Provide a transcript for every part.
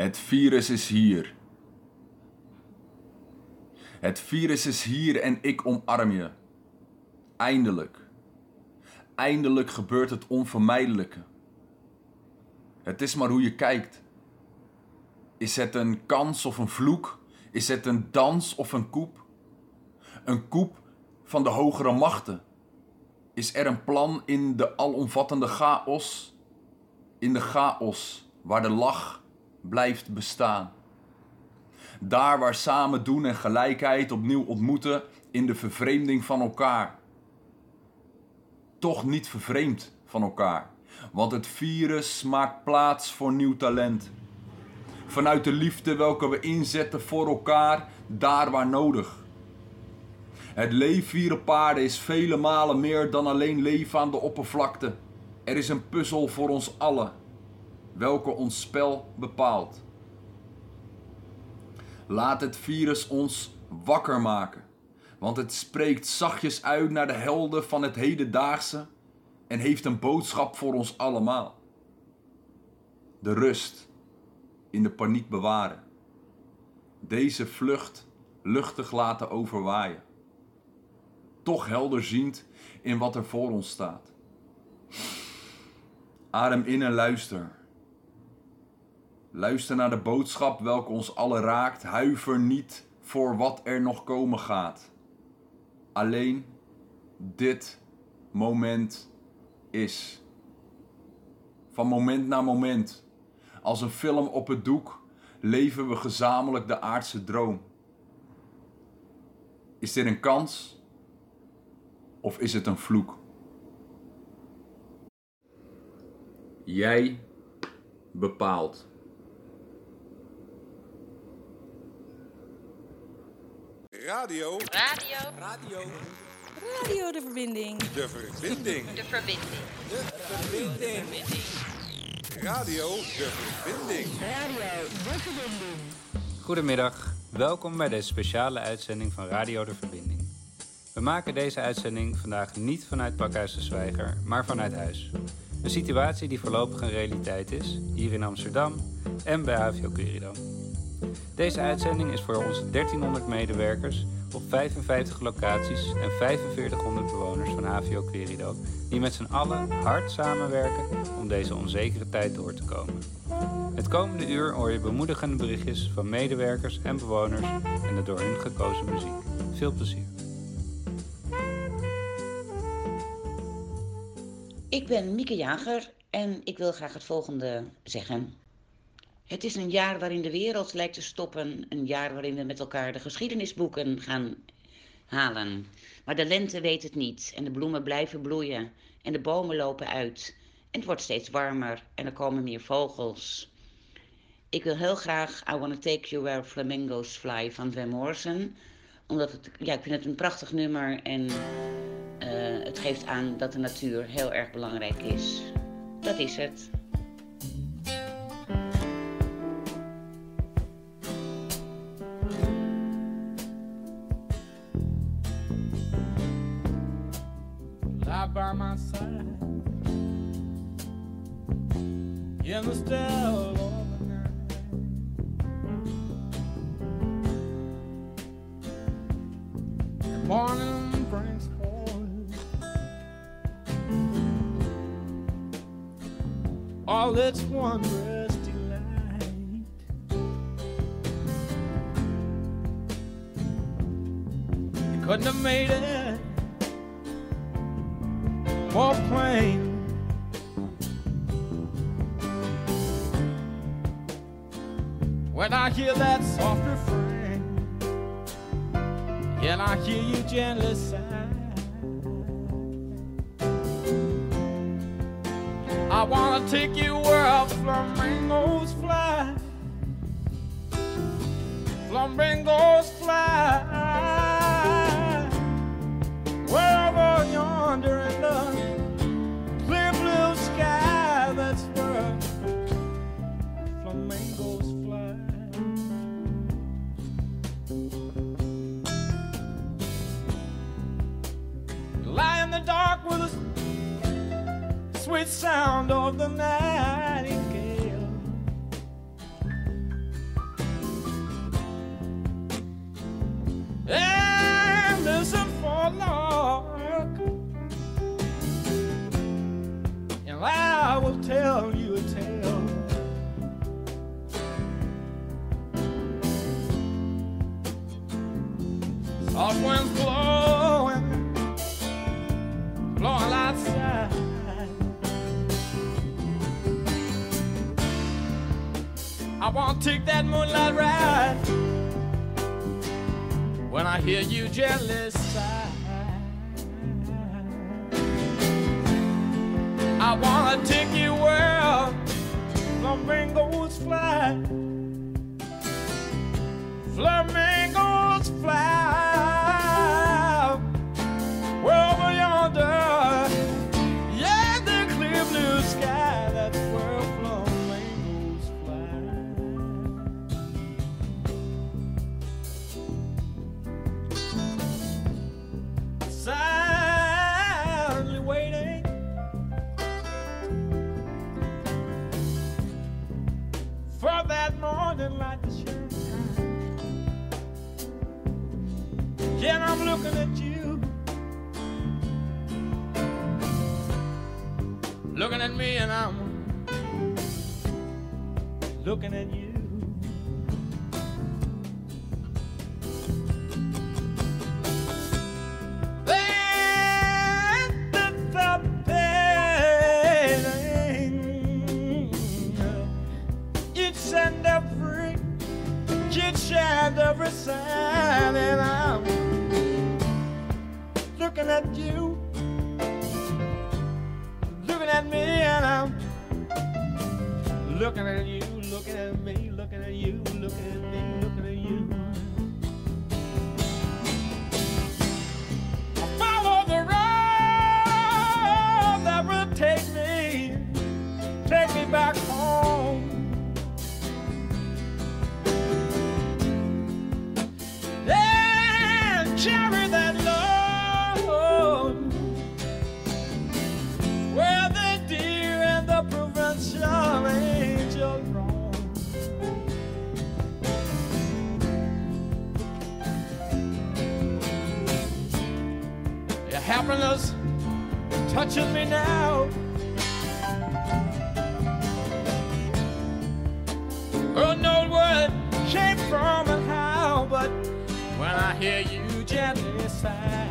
Het virus is hier. Het virus is hier en ik omarm je. Eindelijk. Eindelijk gebeurt het onvermijdelijke. Het is maar hoe je kijkt. Is het een kans of een vloek? Is het een dans of een koep? Een koep van de hogere machten. Is er een plan in de alomvattende chaos? In de chaos waar de lach blijft bestaan. Daar waar samen doen en gelijkheid opnieuw ontmoeten in de vervreemding van elkaar. Toch niet vervreemd van elkaar, want het virus maakt plaats voor nieuw talent. Vanuit de liefde welke we inzetten voor elkaar, daar waar nodig. Het leven aarde is vele malen meer dan alleen leven aan de oppervlakte. Er is een puzzel voor ons allen, welke ons spel bepaalt. Laat het virus ons wakker maken, want het spreekt zachtjes uit naar de helden van het hedendaagse en heeft een boodschap voor ons allemaal. De rust in de paniek bewaren. Deze vlucht luchtig laten overwaaien. Toch helderziend in wat er voor ons staat. Adem in en luister. Luister naar de boodschap welke ons allen raakt. Huiver niet voor wat er nog komen gaat. Alleen dit moment is. Van moment naar moment, als een film op het doek, leven we gezamenlijk de aardse droom. Is dit een kans of is het een vloek? Jij bepaalt. Radio. Radio. Radio. Radio de verbinding. De verbinding. De verbinding. De verbinding. Radio. De verbinding. Goedemiddag, welkom bij deze speciale uitzending van Radio de Verbinding. We maken deze uitzending vandaag niet vanuit Pakhuis de Zwijger, maar vanuit huis. Een situatie die voorlopig een realiteit is, hier in Amsterdam en bij HVO Curidam. Deze uitzending is voor onze 1300 medewerkers op 55 locaties en 4500 bewoners van HVO Querido, die met z'n allen hard samenwerken om deze onzekere tijd door te komen. Het komende uur hoor je bemoedigende berichtjes van medewerkers en bewoners en de door hun gekozen muziek. Veel plezier. Ik ben Mieke Jager en ik wil graag het volgende zeggen. Het is een jaar waarin de wereld lijkt te stoppen. Een jaar waarin we met elkaar de geschiedenisboeken gaan halen. Maar de lente weet het niet en de bloemen blijven bloeien en de bomen lopen uit. En het wordt steeds warmer en er komen meer vogels. Ik wil heel graag I Wanna Take You Where Flamingos Fly van Van Morrison. Omdat het, ja, ik vind het een prachtig nummer en eh, het geeft aan dat de natuur heel erg belangrijk is. Dat is het. By my side in the still of the night. The morning brings all its wondrous delight. You couldn't have made it hear that soft refrain, and I hear you gently sigh, I wanna take you where our flamingos fly. Flamingos I wanna take you where flamingos fly. Flamingos me, and I'm looking at you. Each and every, each and every sign, creo que happiness touches me now. Oh, no word came from and how, but when I hear you gently sigh,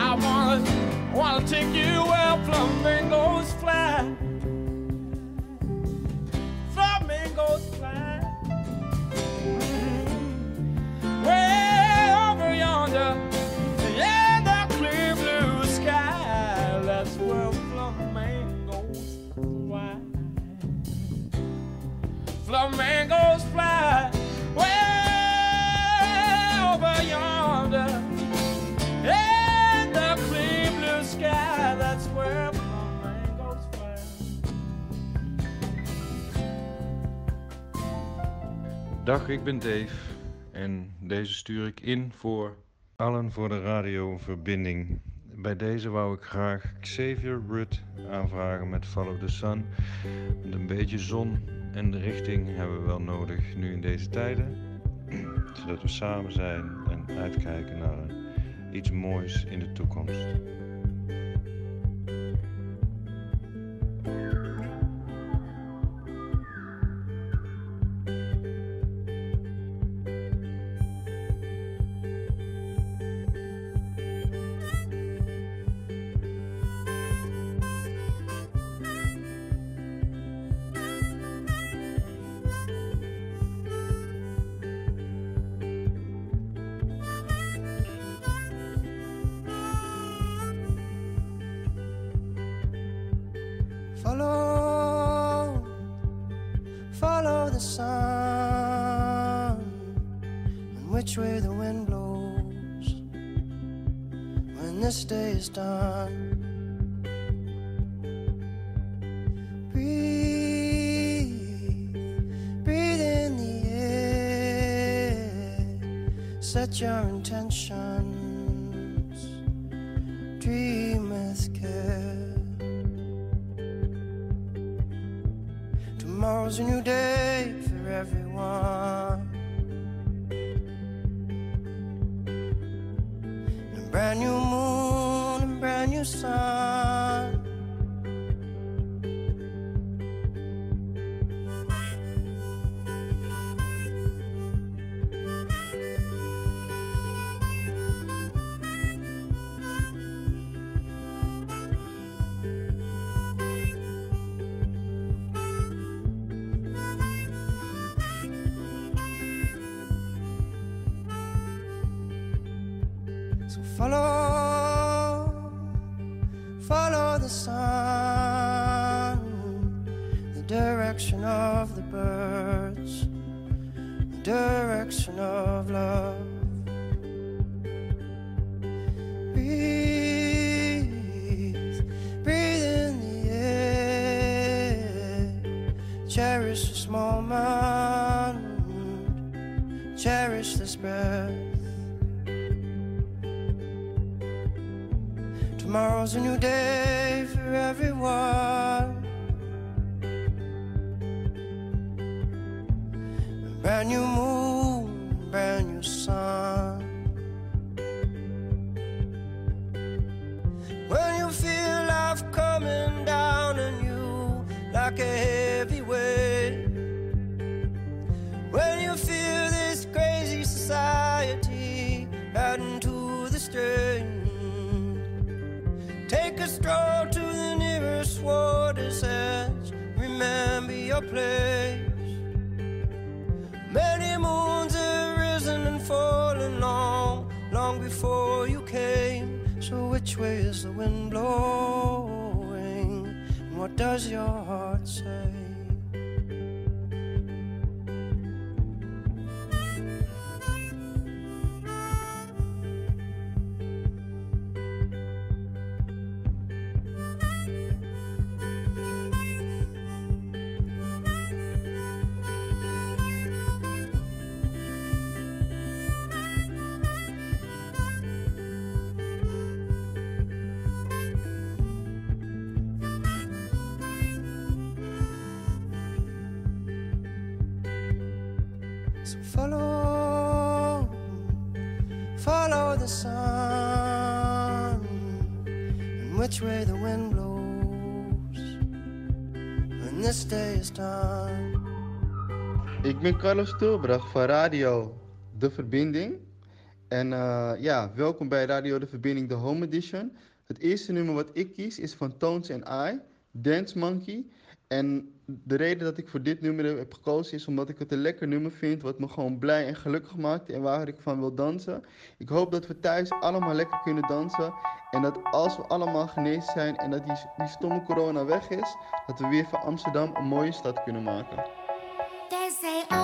I wanna, wanna take you where flamingos fly. Dag, ik ben Dave en deze stuur ik in voor allen voor de radioverbinding. Bij deze wou ik graag Xavier Rudd aanvragen met Follow the Sun. Want een beetje zon en de richting hebben we wel nodig nu in deze tijden. Zodat we samen zijn en uitkijken naar iets moois in de toekomst. Which way the wind blows when this day is done. Ben Carlos Tulbrach van Radio De Verbinding. En eh, ja, welkom bij Radio De Verbinding, de Home Edition. Het eerste nummer wat ik kies is van Tones and I, Dance Monkey. En de reden dat ik voor dit nummer heb gekozen is omdat ik het een lekker nummer vind, wat me gewoon blij en gelukkig maakt en waar ik van wil dansen. Ik hoop dat we thuis allemaal lekker kunnen dansen en dat als we allemaal genezen zijn en dat die stomme corona weg is, dat we weer van Amsterdam een mooie stad kunnen maken. They say, oh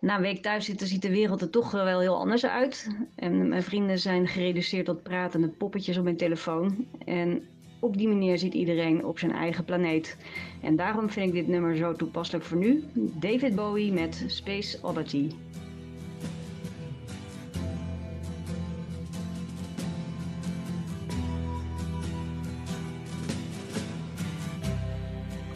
Na een week thuis zitten ziet de wereld er toch wel heel anders uit. En mijn vrienden zijn gereduceerd tot pratende poppetjes op mijn telefoon. En op die manier zit iedereen op zijn eigen planeet. En daarom vind ik dit nummer zo toepasselijk voor nu. David Bowie met Space Oddity.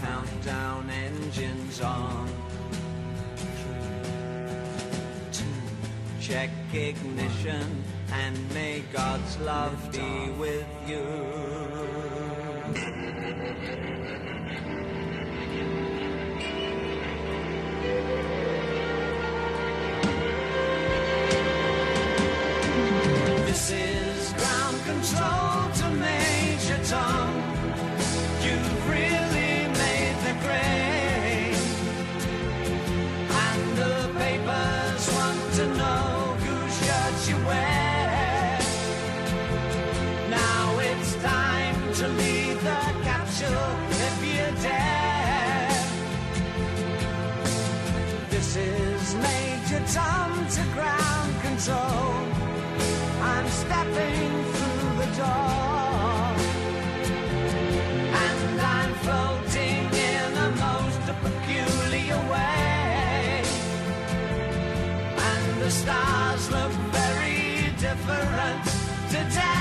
Countdown engines on. Two. Check ignition and may God's love be with you. Control. I'm stepping through the door. And I'm floating in a most peculiar way. And the stars look very different today.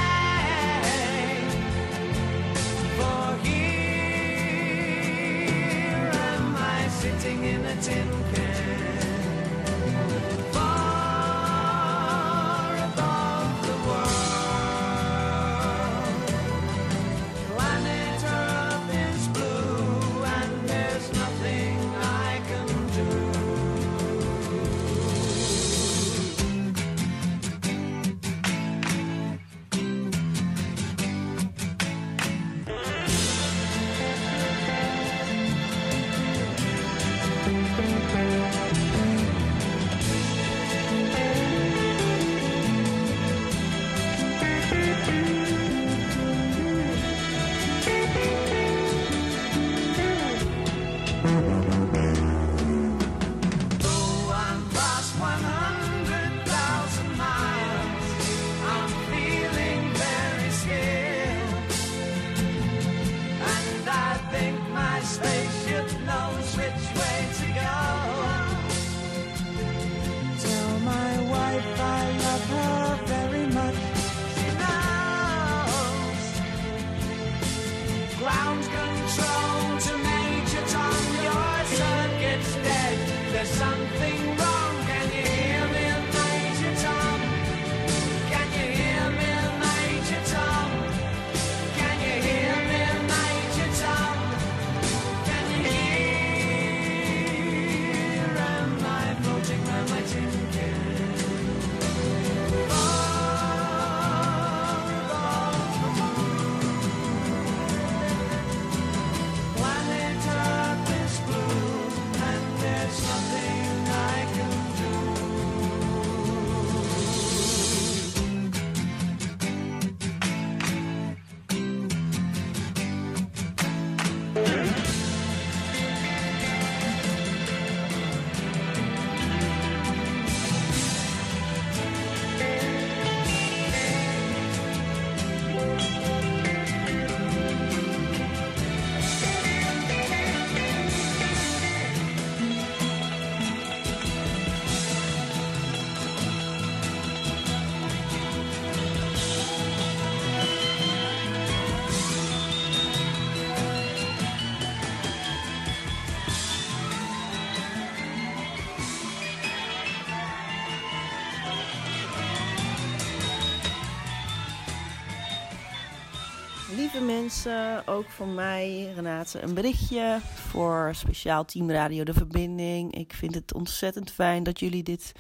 Ook van mij, Renate, een berichtje voor speciaal Team Radio De Verbinding. Ik vind het ontzettend fijn dat jullie dit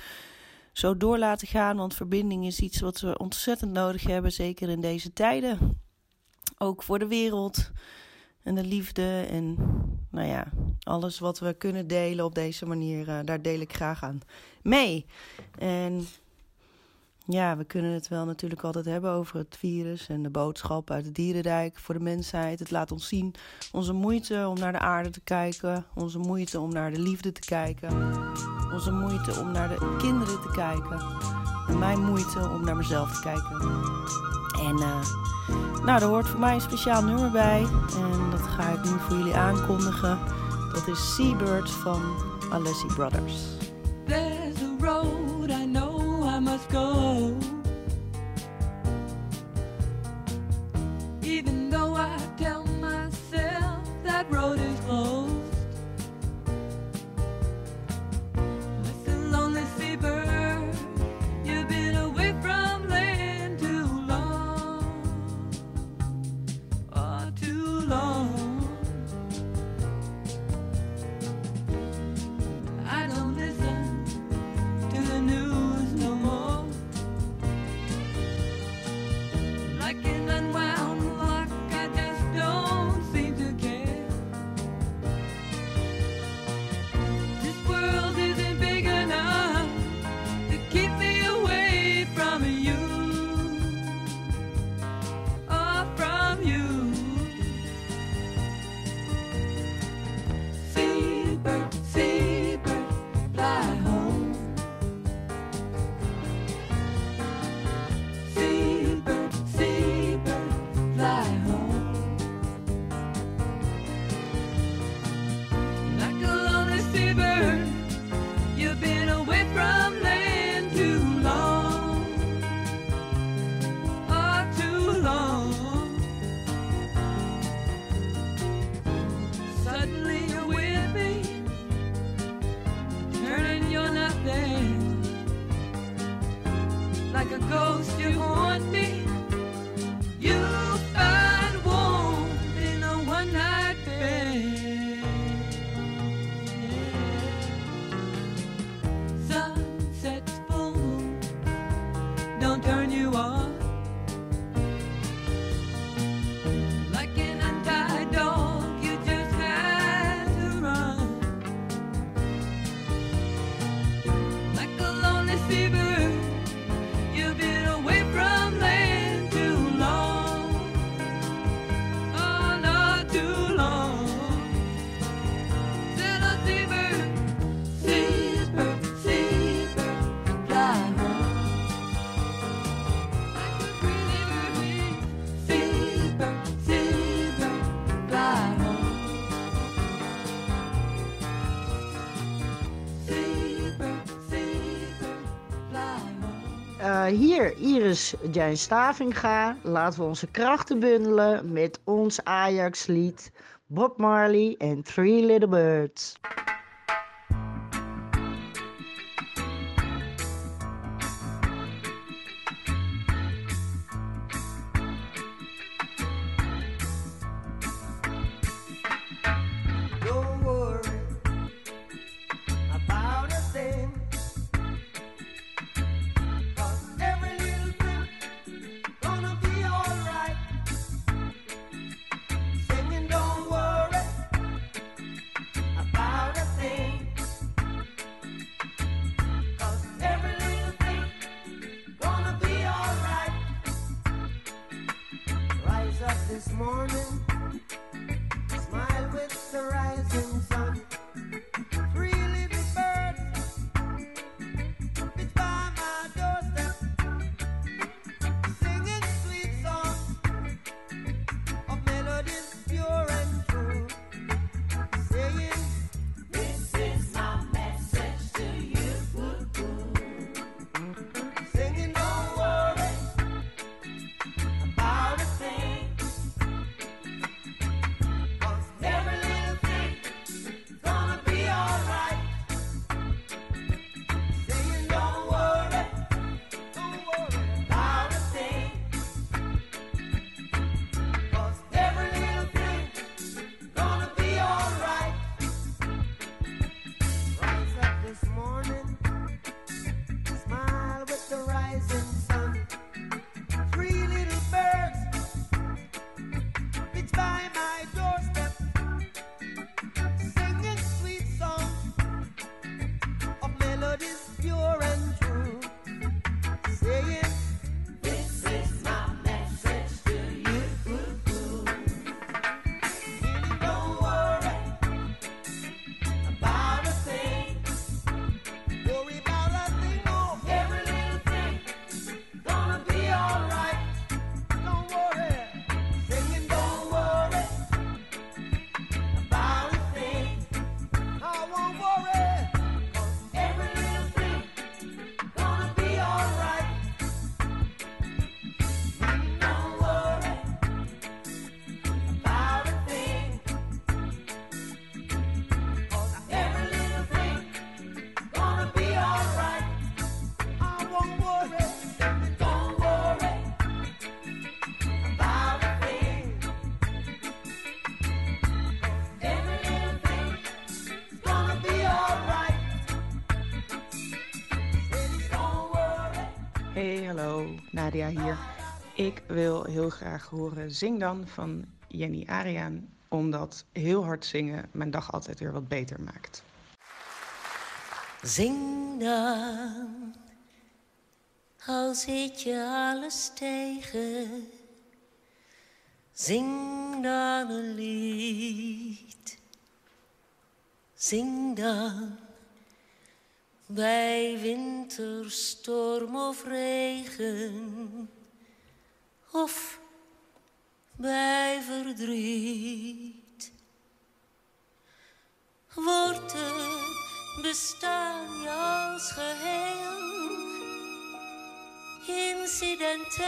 zo door laten gaan, want verbinding is iets wat we ontzettend nodig hebben, zeker in deze tijden. Ook voor de wereld en de liefde en nou ja, alles wat we kunnen delen op deze manier, eh, daar deel ik graag aan mee. En ja, we kunnen het wel natuurlijk altijd hebben over het virus en de boodschap uit het dierendijk voor de mensheid. Het laat ons zien onze moeite om naar de aarde te kijken, onze moeite om naar de liefde te kijken, onze moeite om naar de kinderen te kijken en mijn moeite om naar mezelf te kijken. En eh, nou, er hoort voor mij een speciaal nummer bij en dat ga ik nu voor jullie aankondigen. Dat is Seabird van Alessi Brothers. There's a road I know I must go. Iris Jijn Stavinga. Laten we onze krachten bundelen met ons Ajax-lied Bob Marley en Three Little Birds. Hallo, Nadia hier. Ik wil heel graag horen Zing dan van Jenny Ariaan, omdat heel hard zingen mijn dag altijd weer wat beter maakt. Zing dan, al zit je alles tegen. Zing dan een lied. Zing dan, bij winterstorm of regen. Of bij verdriet. Wordt het bestaan je als geheel incidenteel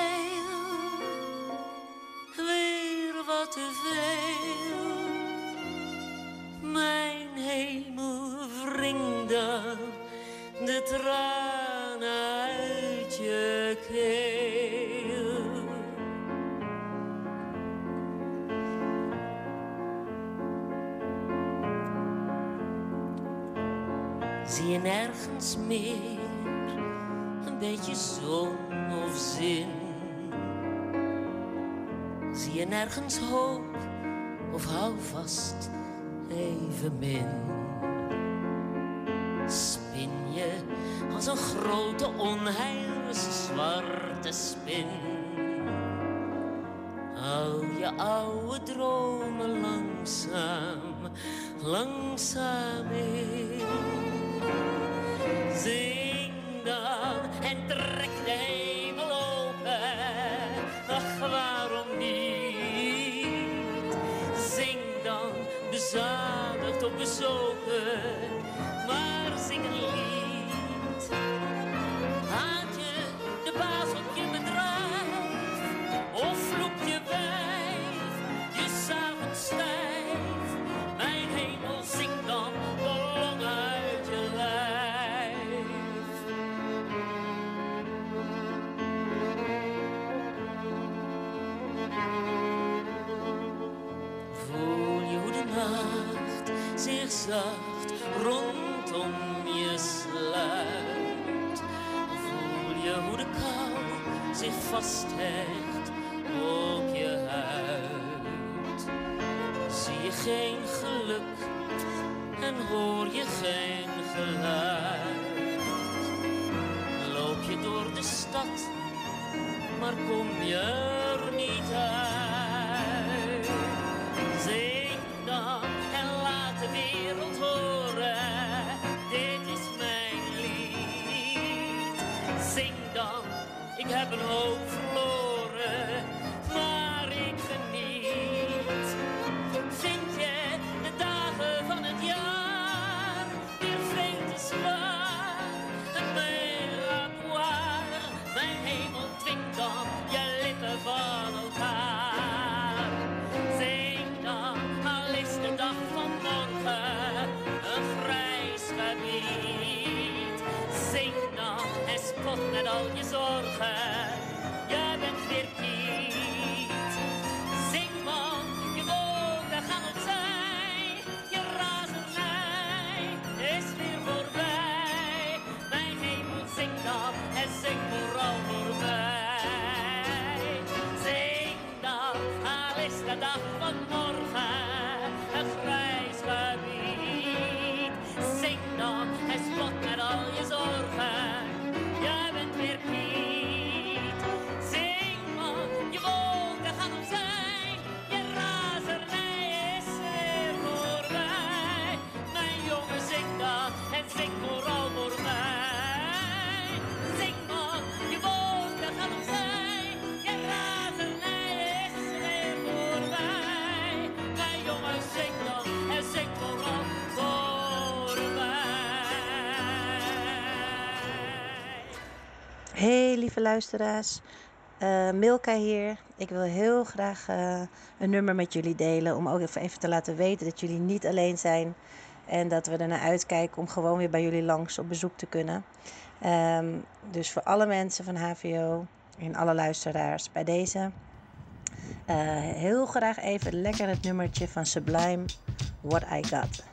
weer wat te veel. Mijn hemel, wring dan de tranen je. Zie je nergens meer een beetje zon of zin? Zie je nergens hoop of hou vast even min? Je als een grote onheilse zwarte spin? Hou je oude dromen langzaam, langzaam in. Zing dan en trek de vasthecht op je huid. Zie je geen geluk en hoor je geen geluid. Loop je door de stad, maar kom je er niet uit. Ik heb luisteraars, Eh, Milka hier. Ik wil heel graag eh, een nummer met jullie delen om ook even, even te laten weten dat jullie niet alleen zijn en dat we ernaar uitkijken om gewoon weer bij jullie langs op bezoek te kunnen. Ehm, dus voor alle mensen van HVO en alle luisteraars bij deze eh, heel graag even lekker het nummertje van Sublime, What I Got.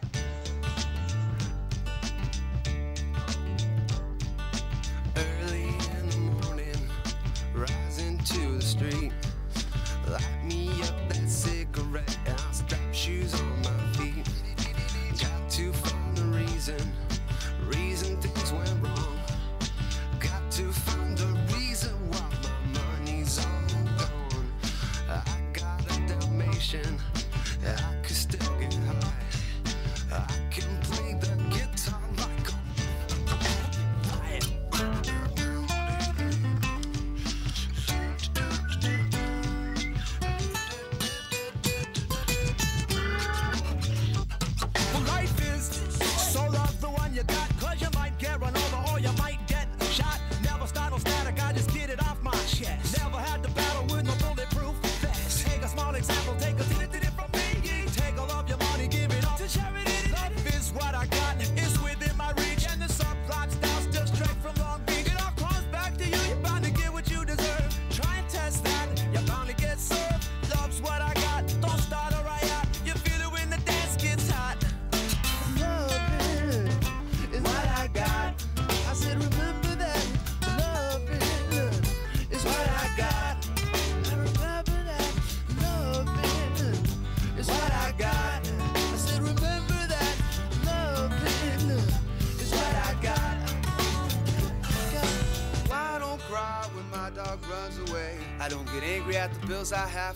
I have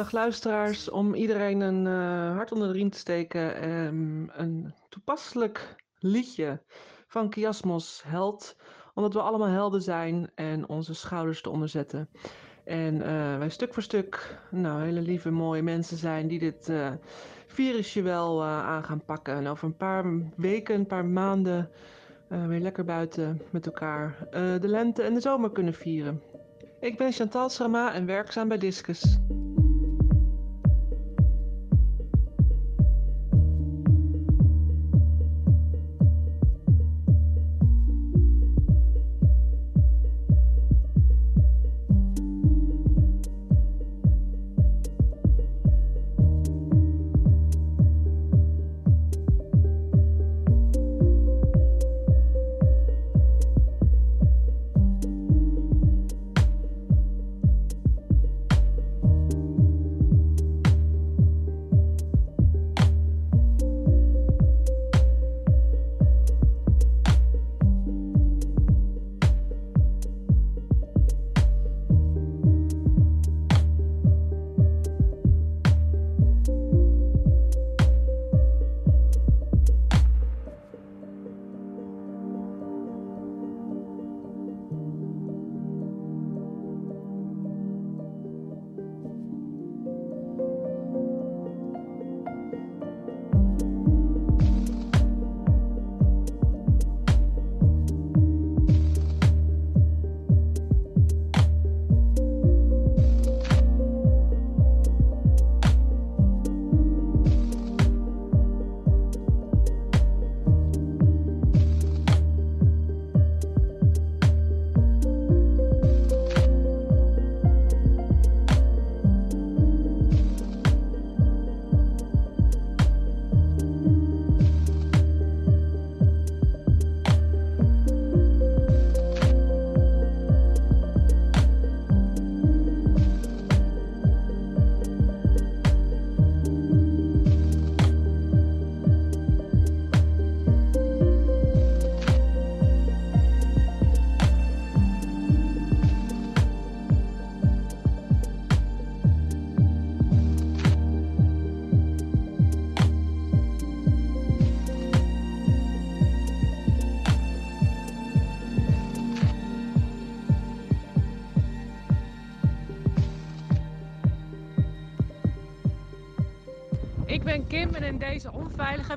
Dag luisteraars, om iedereen een eh, hart onder de riem te steken, um, een toepasselijk liedje van Chiasmos Held, omdat we allemaal helden zijn en onze schouders te onderzetten. En eh, wij stuk voor stuk, nou, hele lieve mooie mensen zijn die dit eh, virusje wel aan gaan pakken. En over een paar weken, een paar maanden, weer lekker buiten met elkaar de lente en de zomer kunnen vieren. Ik ben Chantal Srama en werkzaam bij Discus.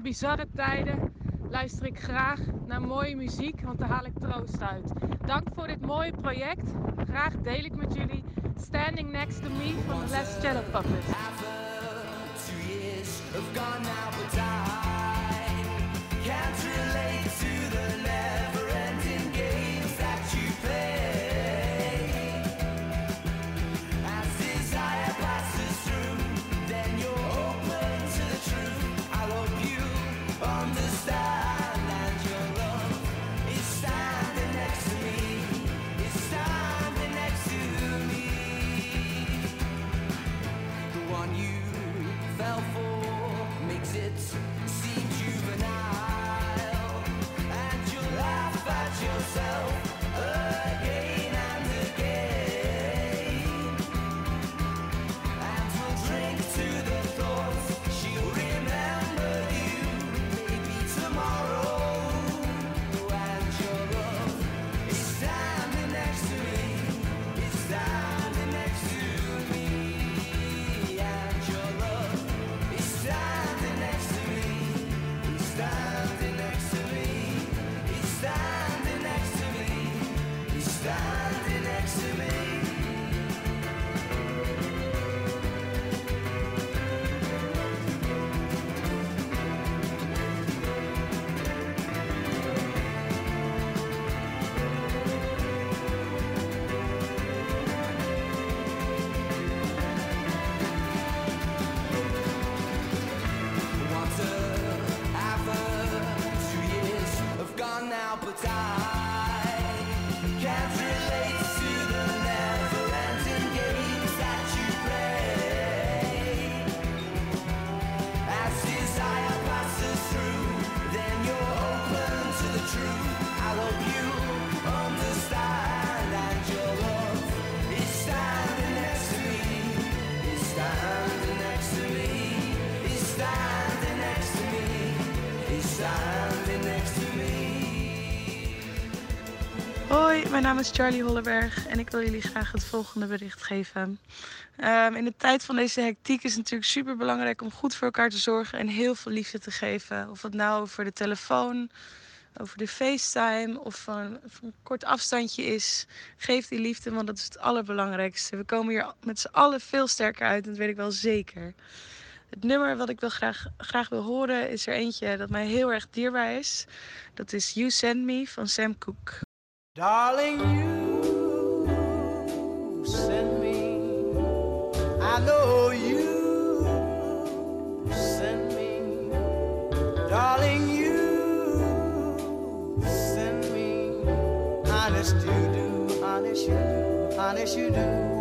Bizarre tijden luister ik graag naar mooie muziek, want daar haal ik troost uit. Dank voor dit mooie project. Graag deel ik met jullie Standing Next to Me van The Last Shadow Puppets. Naam is Charlie Holleberg en ik wil jullie graag het volgende bericht geven. Ehm, in de tijd van deze hectiek is het natuurlijk super belangrijk om goed voor elkaar te zorgen en heel veel liefde te geven. Of het nou over de telefoon, over de FaceTime of van, van een kort afstandje is. Geef die liefde, want dat is het allerbelangrijkste. We komen hier met z'n allen veel sterker uit, dat weet ik wel zeker. Het nummer wat ik wil graag, graag wil horen is er eentje dat mij heel erg dierbaar is. Dat is You Send Me van Sam Cooke. Darling, you send me. I know you send me. Darling, you send me. Honest you do, honest you do, honest you do.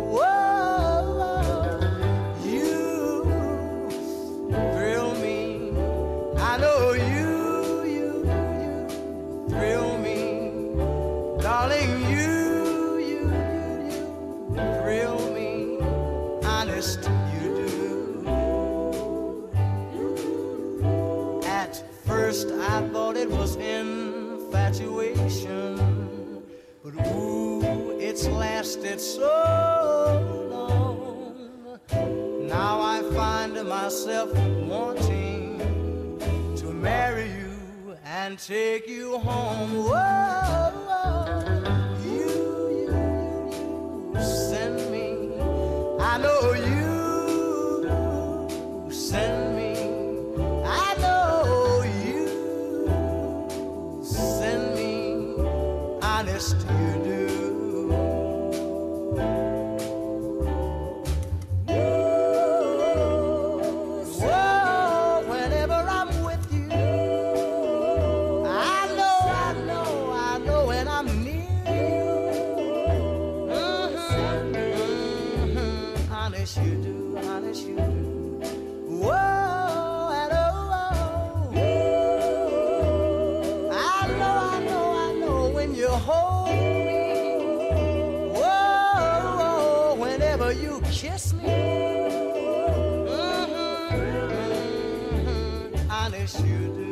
Honest you do.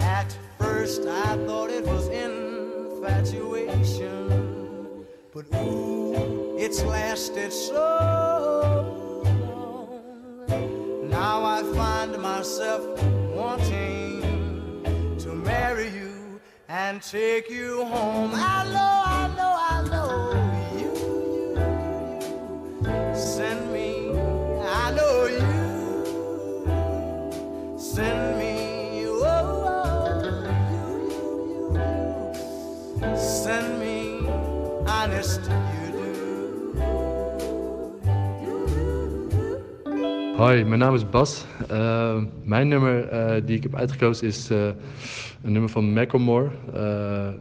At first I thought it was infatuation, but ooh, it's lasted so long. Now I find myself wanting to marry you and take you home. I know, I know, I know Hoi, mijn naam is Bas. Eh, mijn nummer eh, die ik heb uitgekozen is eh, een nummer van Macklemore,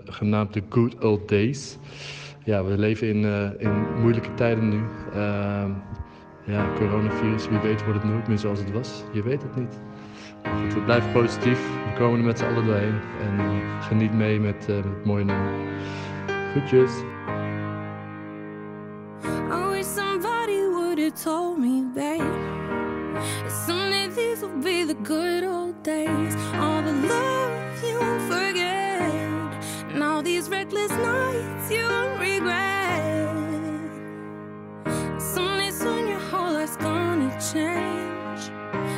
genaamd The Good Old Days. Ja, we leven in, in moeilijke tijden nu. Ehm, ja, coronavirus, wie weet wordt het nooit meer zoals het was. Je weet het niet. Maar goed, we blijven positief. We komen er met z'n allen doorheen. En geniet mee met, met het mooie nummer. Groetjes. The good old days. All the love you won't forget. And all these reckless nights you won't regret. Someday soon your whole life's gonna change.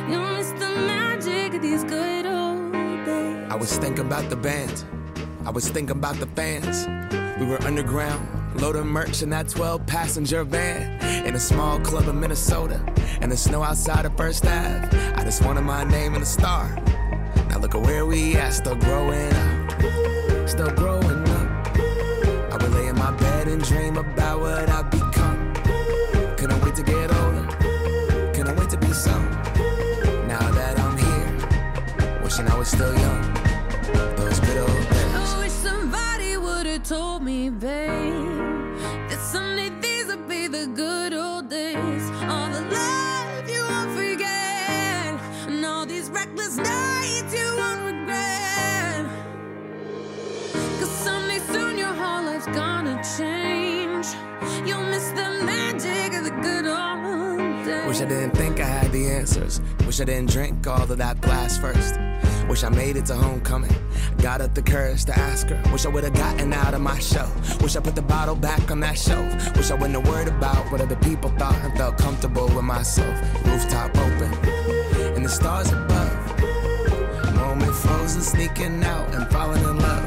You'll miss the magic of these good old days. I was thinking about the band. I was thinking about the fans. We were underground, loading merch in that 12 passenger van. In a small club in Minnesota. And the snow outside of First Ave. I one wanted my name and a star. Now look at where we at, still growing up. Wish I didn't think I had the answers. Wish I didn't drink all of that glass first. Wish I made it to homecoming. Got up the courage to ask her. Wish I would have gotten out of my show. Wish I put the bottle back on that shelf. Wish I wouldn't have worried about what other people thought and felt comfortable with myself. Rooftop open, and the stars above. Moment frozen, sneaking out and falling in love.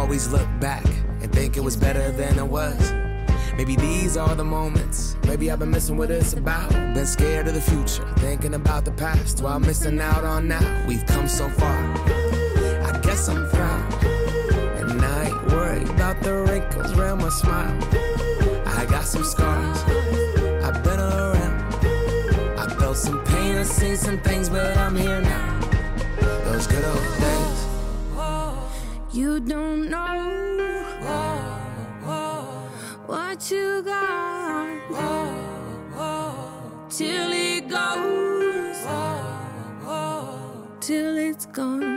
Always look back and think it was better than it was. Maybe these are the moments. Maybe I've been missing what it's about. Been scared of the future, thinking about the past while missing out on now. We've come so far. I guess I'm proud. And I ain't worried about the wrinkles around my smile. I got some scars. I've been around. I felt some pain, I've seen some things, but I'm here now. You don't know what you got till it goes, till it's gone.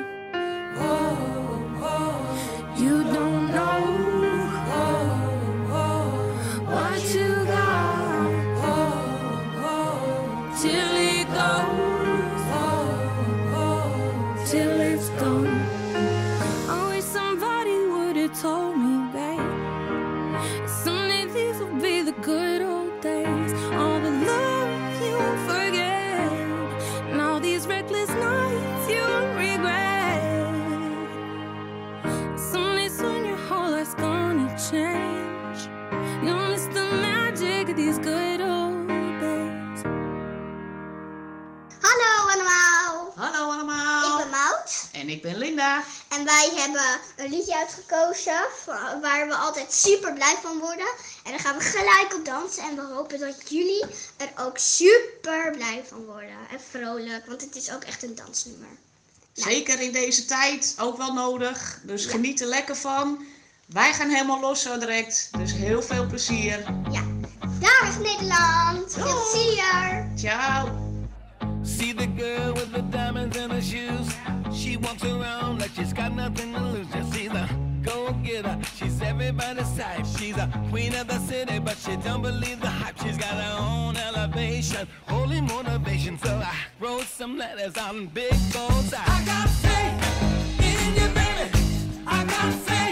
Linda. En wij hebben een liedje uitgekozen waar we altijd super blij van worden. En daar gaan we gelijk op dansen. En we hopen dat jullie er ook super blij van worden. En vrolijk, want het is ook echt een dansnummer. Zeker in deze tijd ook wel nodig. Dus geniet er lekker van. Wij gaan helemaal los zo direct. Dus heel veel plezier. Ja. Dag Nederland. Veel plezier. Ciao. See the girl with the diamonds in her shoes. She walks around like she's got nothing to lose. Just see the go getter. She's everybody's type. She's a queen of the city, but she don't believe the hype. She's got her own elevation, holy motivation. So I wrote some letters on big bold I got faith in you, baby. I got faith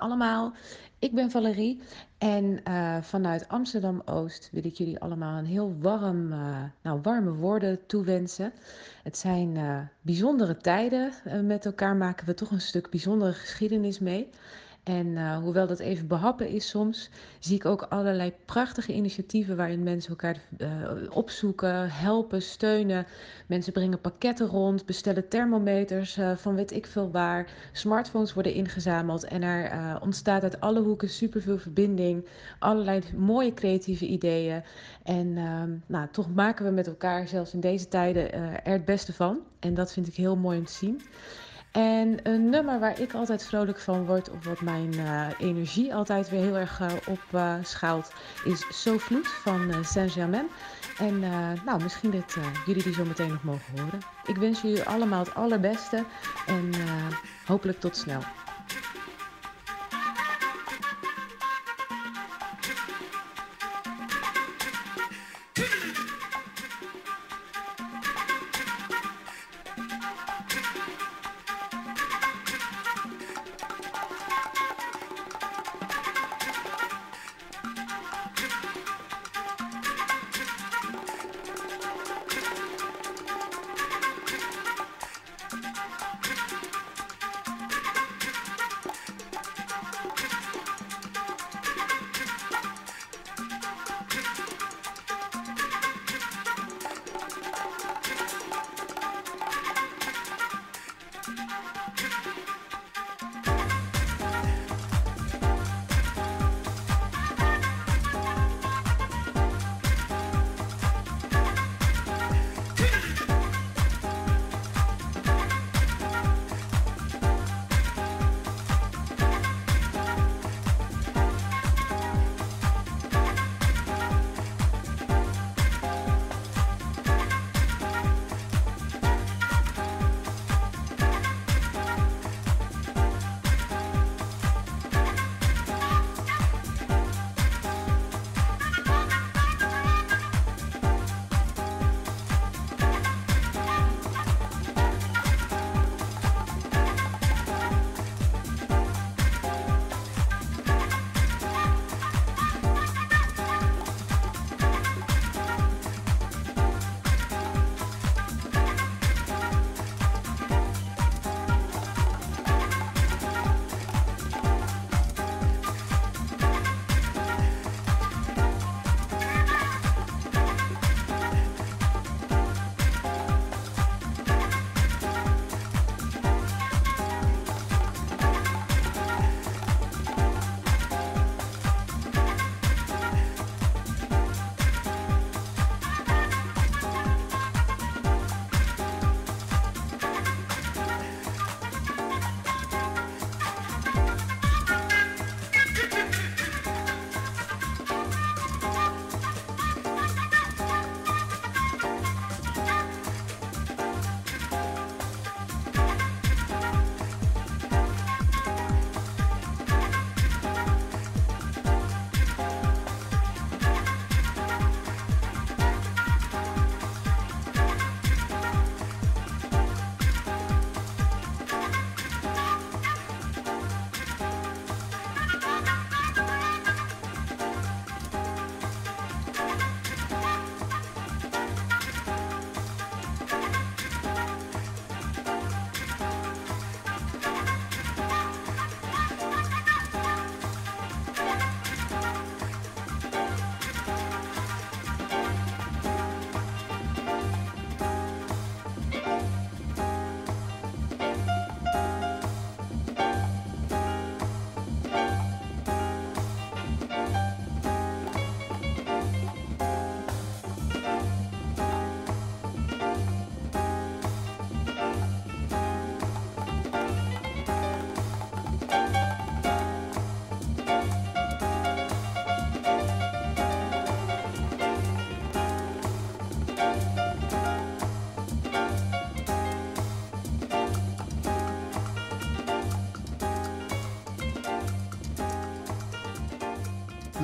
allemaal, ik ben Valerie en eh, vanuit Amsterdam-Oost wil ik jullie allemaal een heel warm, eh, nou, warme woorden toewensen. Het zijn eh, bijzondere tijden, met elkaar maken we toch een stuk bijzondere geschiedenis mee. En eh, hoewel dat even behappen is soms, zie ik ook allerlei prachtige initiatieven waarin mensen elkaar eh, opzoeken, helpen, steunen. Mensen brengen pakketten rond, bestellen thermometers eh, van weet ik veel waar. Smartphones worden ingezameld en er ontstaat uit alle hoeken superveel verbinding. Allerlei mooie creatieve ideeën. En ehm, nou, toch maken we met elkaar, zelfs in deze tijden, er het beste van. En dat vind ik heel mooi om te zien. En een nummer waar ik altijd vrolijk van word, of wat mijn eh, energie altijd weer heel erg eh, op eh, schaalt, is So Vloed van eh, Saint-Germain. En nou, misschien dat jullie die zo meteen nog mogen horen. Ik wens jullie allemaal het allerbeste en hopelijk tot snel.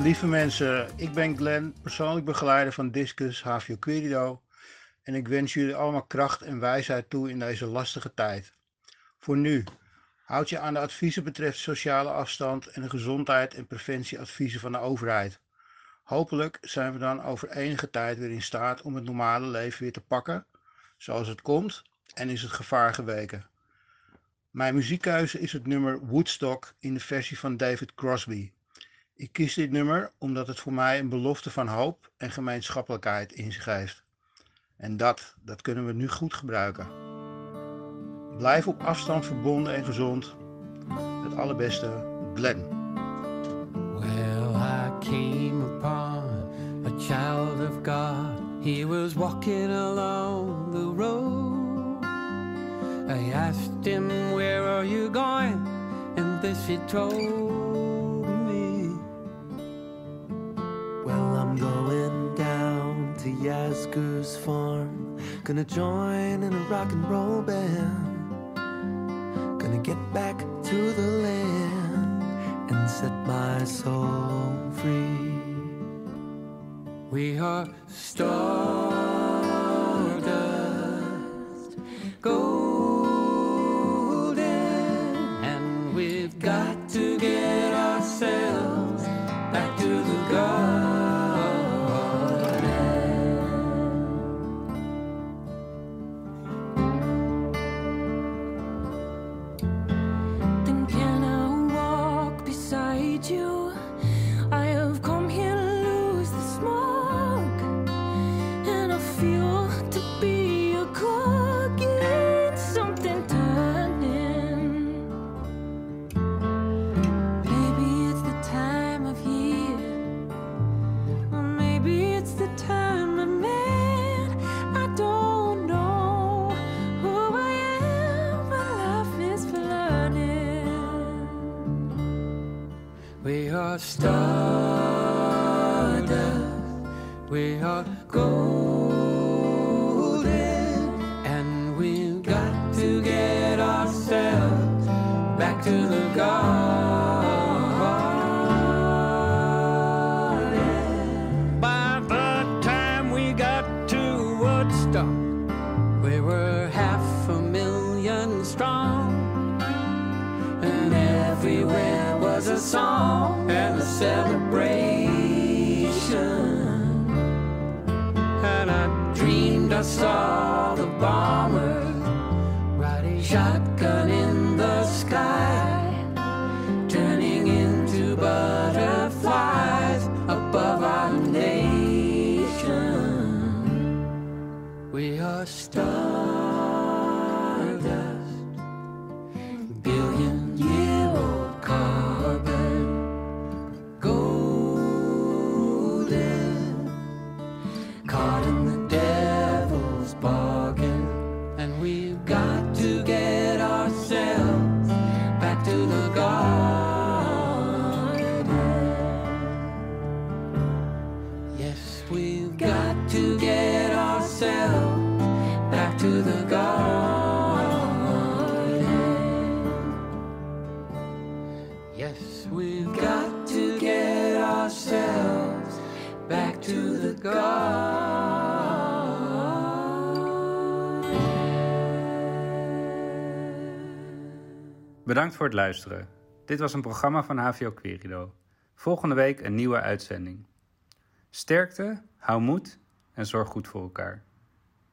Lieve mensen, ik ben Glenn, persoonlijk begeleider van Discus HVO Querido. En ik wens jullie allemaal kracht en wijsheid toe in deze lastige tijd. Voor nu, houd je aan de adviezen betreft sociale afstand en de gezondheid en preventieadviezen van de overheid. Hopelijk zijn we dan over enige tijd weer in staat om het normale leven weer te pakken, zoals het komt, en is het gevaar geweken. Mijn muziekkeuze is het nummer Woodstock in de versie van David Crosby. Ik kies dit nummer omdat het voor mij een belofte van hoop en gemeenschappelijkheid in zich. En dat, dat kunnen we nu goed gebruiken. Blijf op afstand verbonden en gezond. Het allerbeste, Glenn. Well, I came upon a child of God. He was walking along the road. I asked him, Where are you going? And this he told I'm going down to Yasgur's farm. Gonna join in a rock and roll band. Gonna get back to the land and set my soul free. We are stardust, golden, and we've got We are stardust, we are golden, Bedankt voor het luisteren. Dit was een programma van HVO Querido. Volgende week een nieuwe uitzending. Sterkte, hou moed en zorg goed voor elkaar.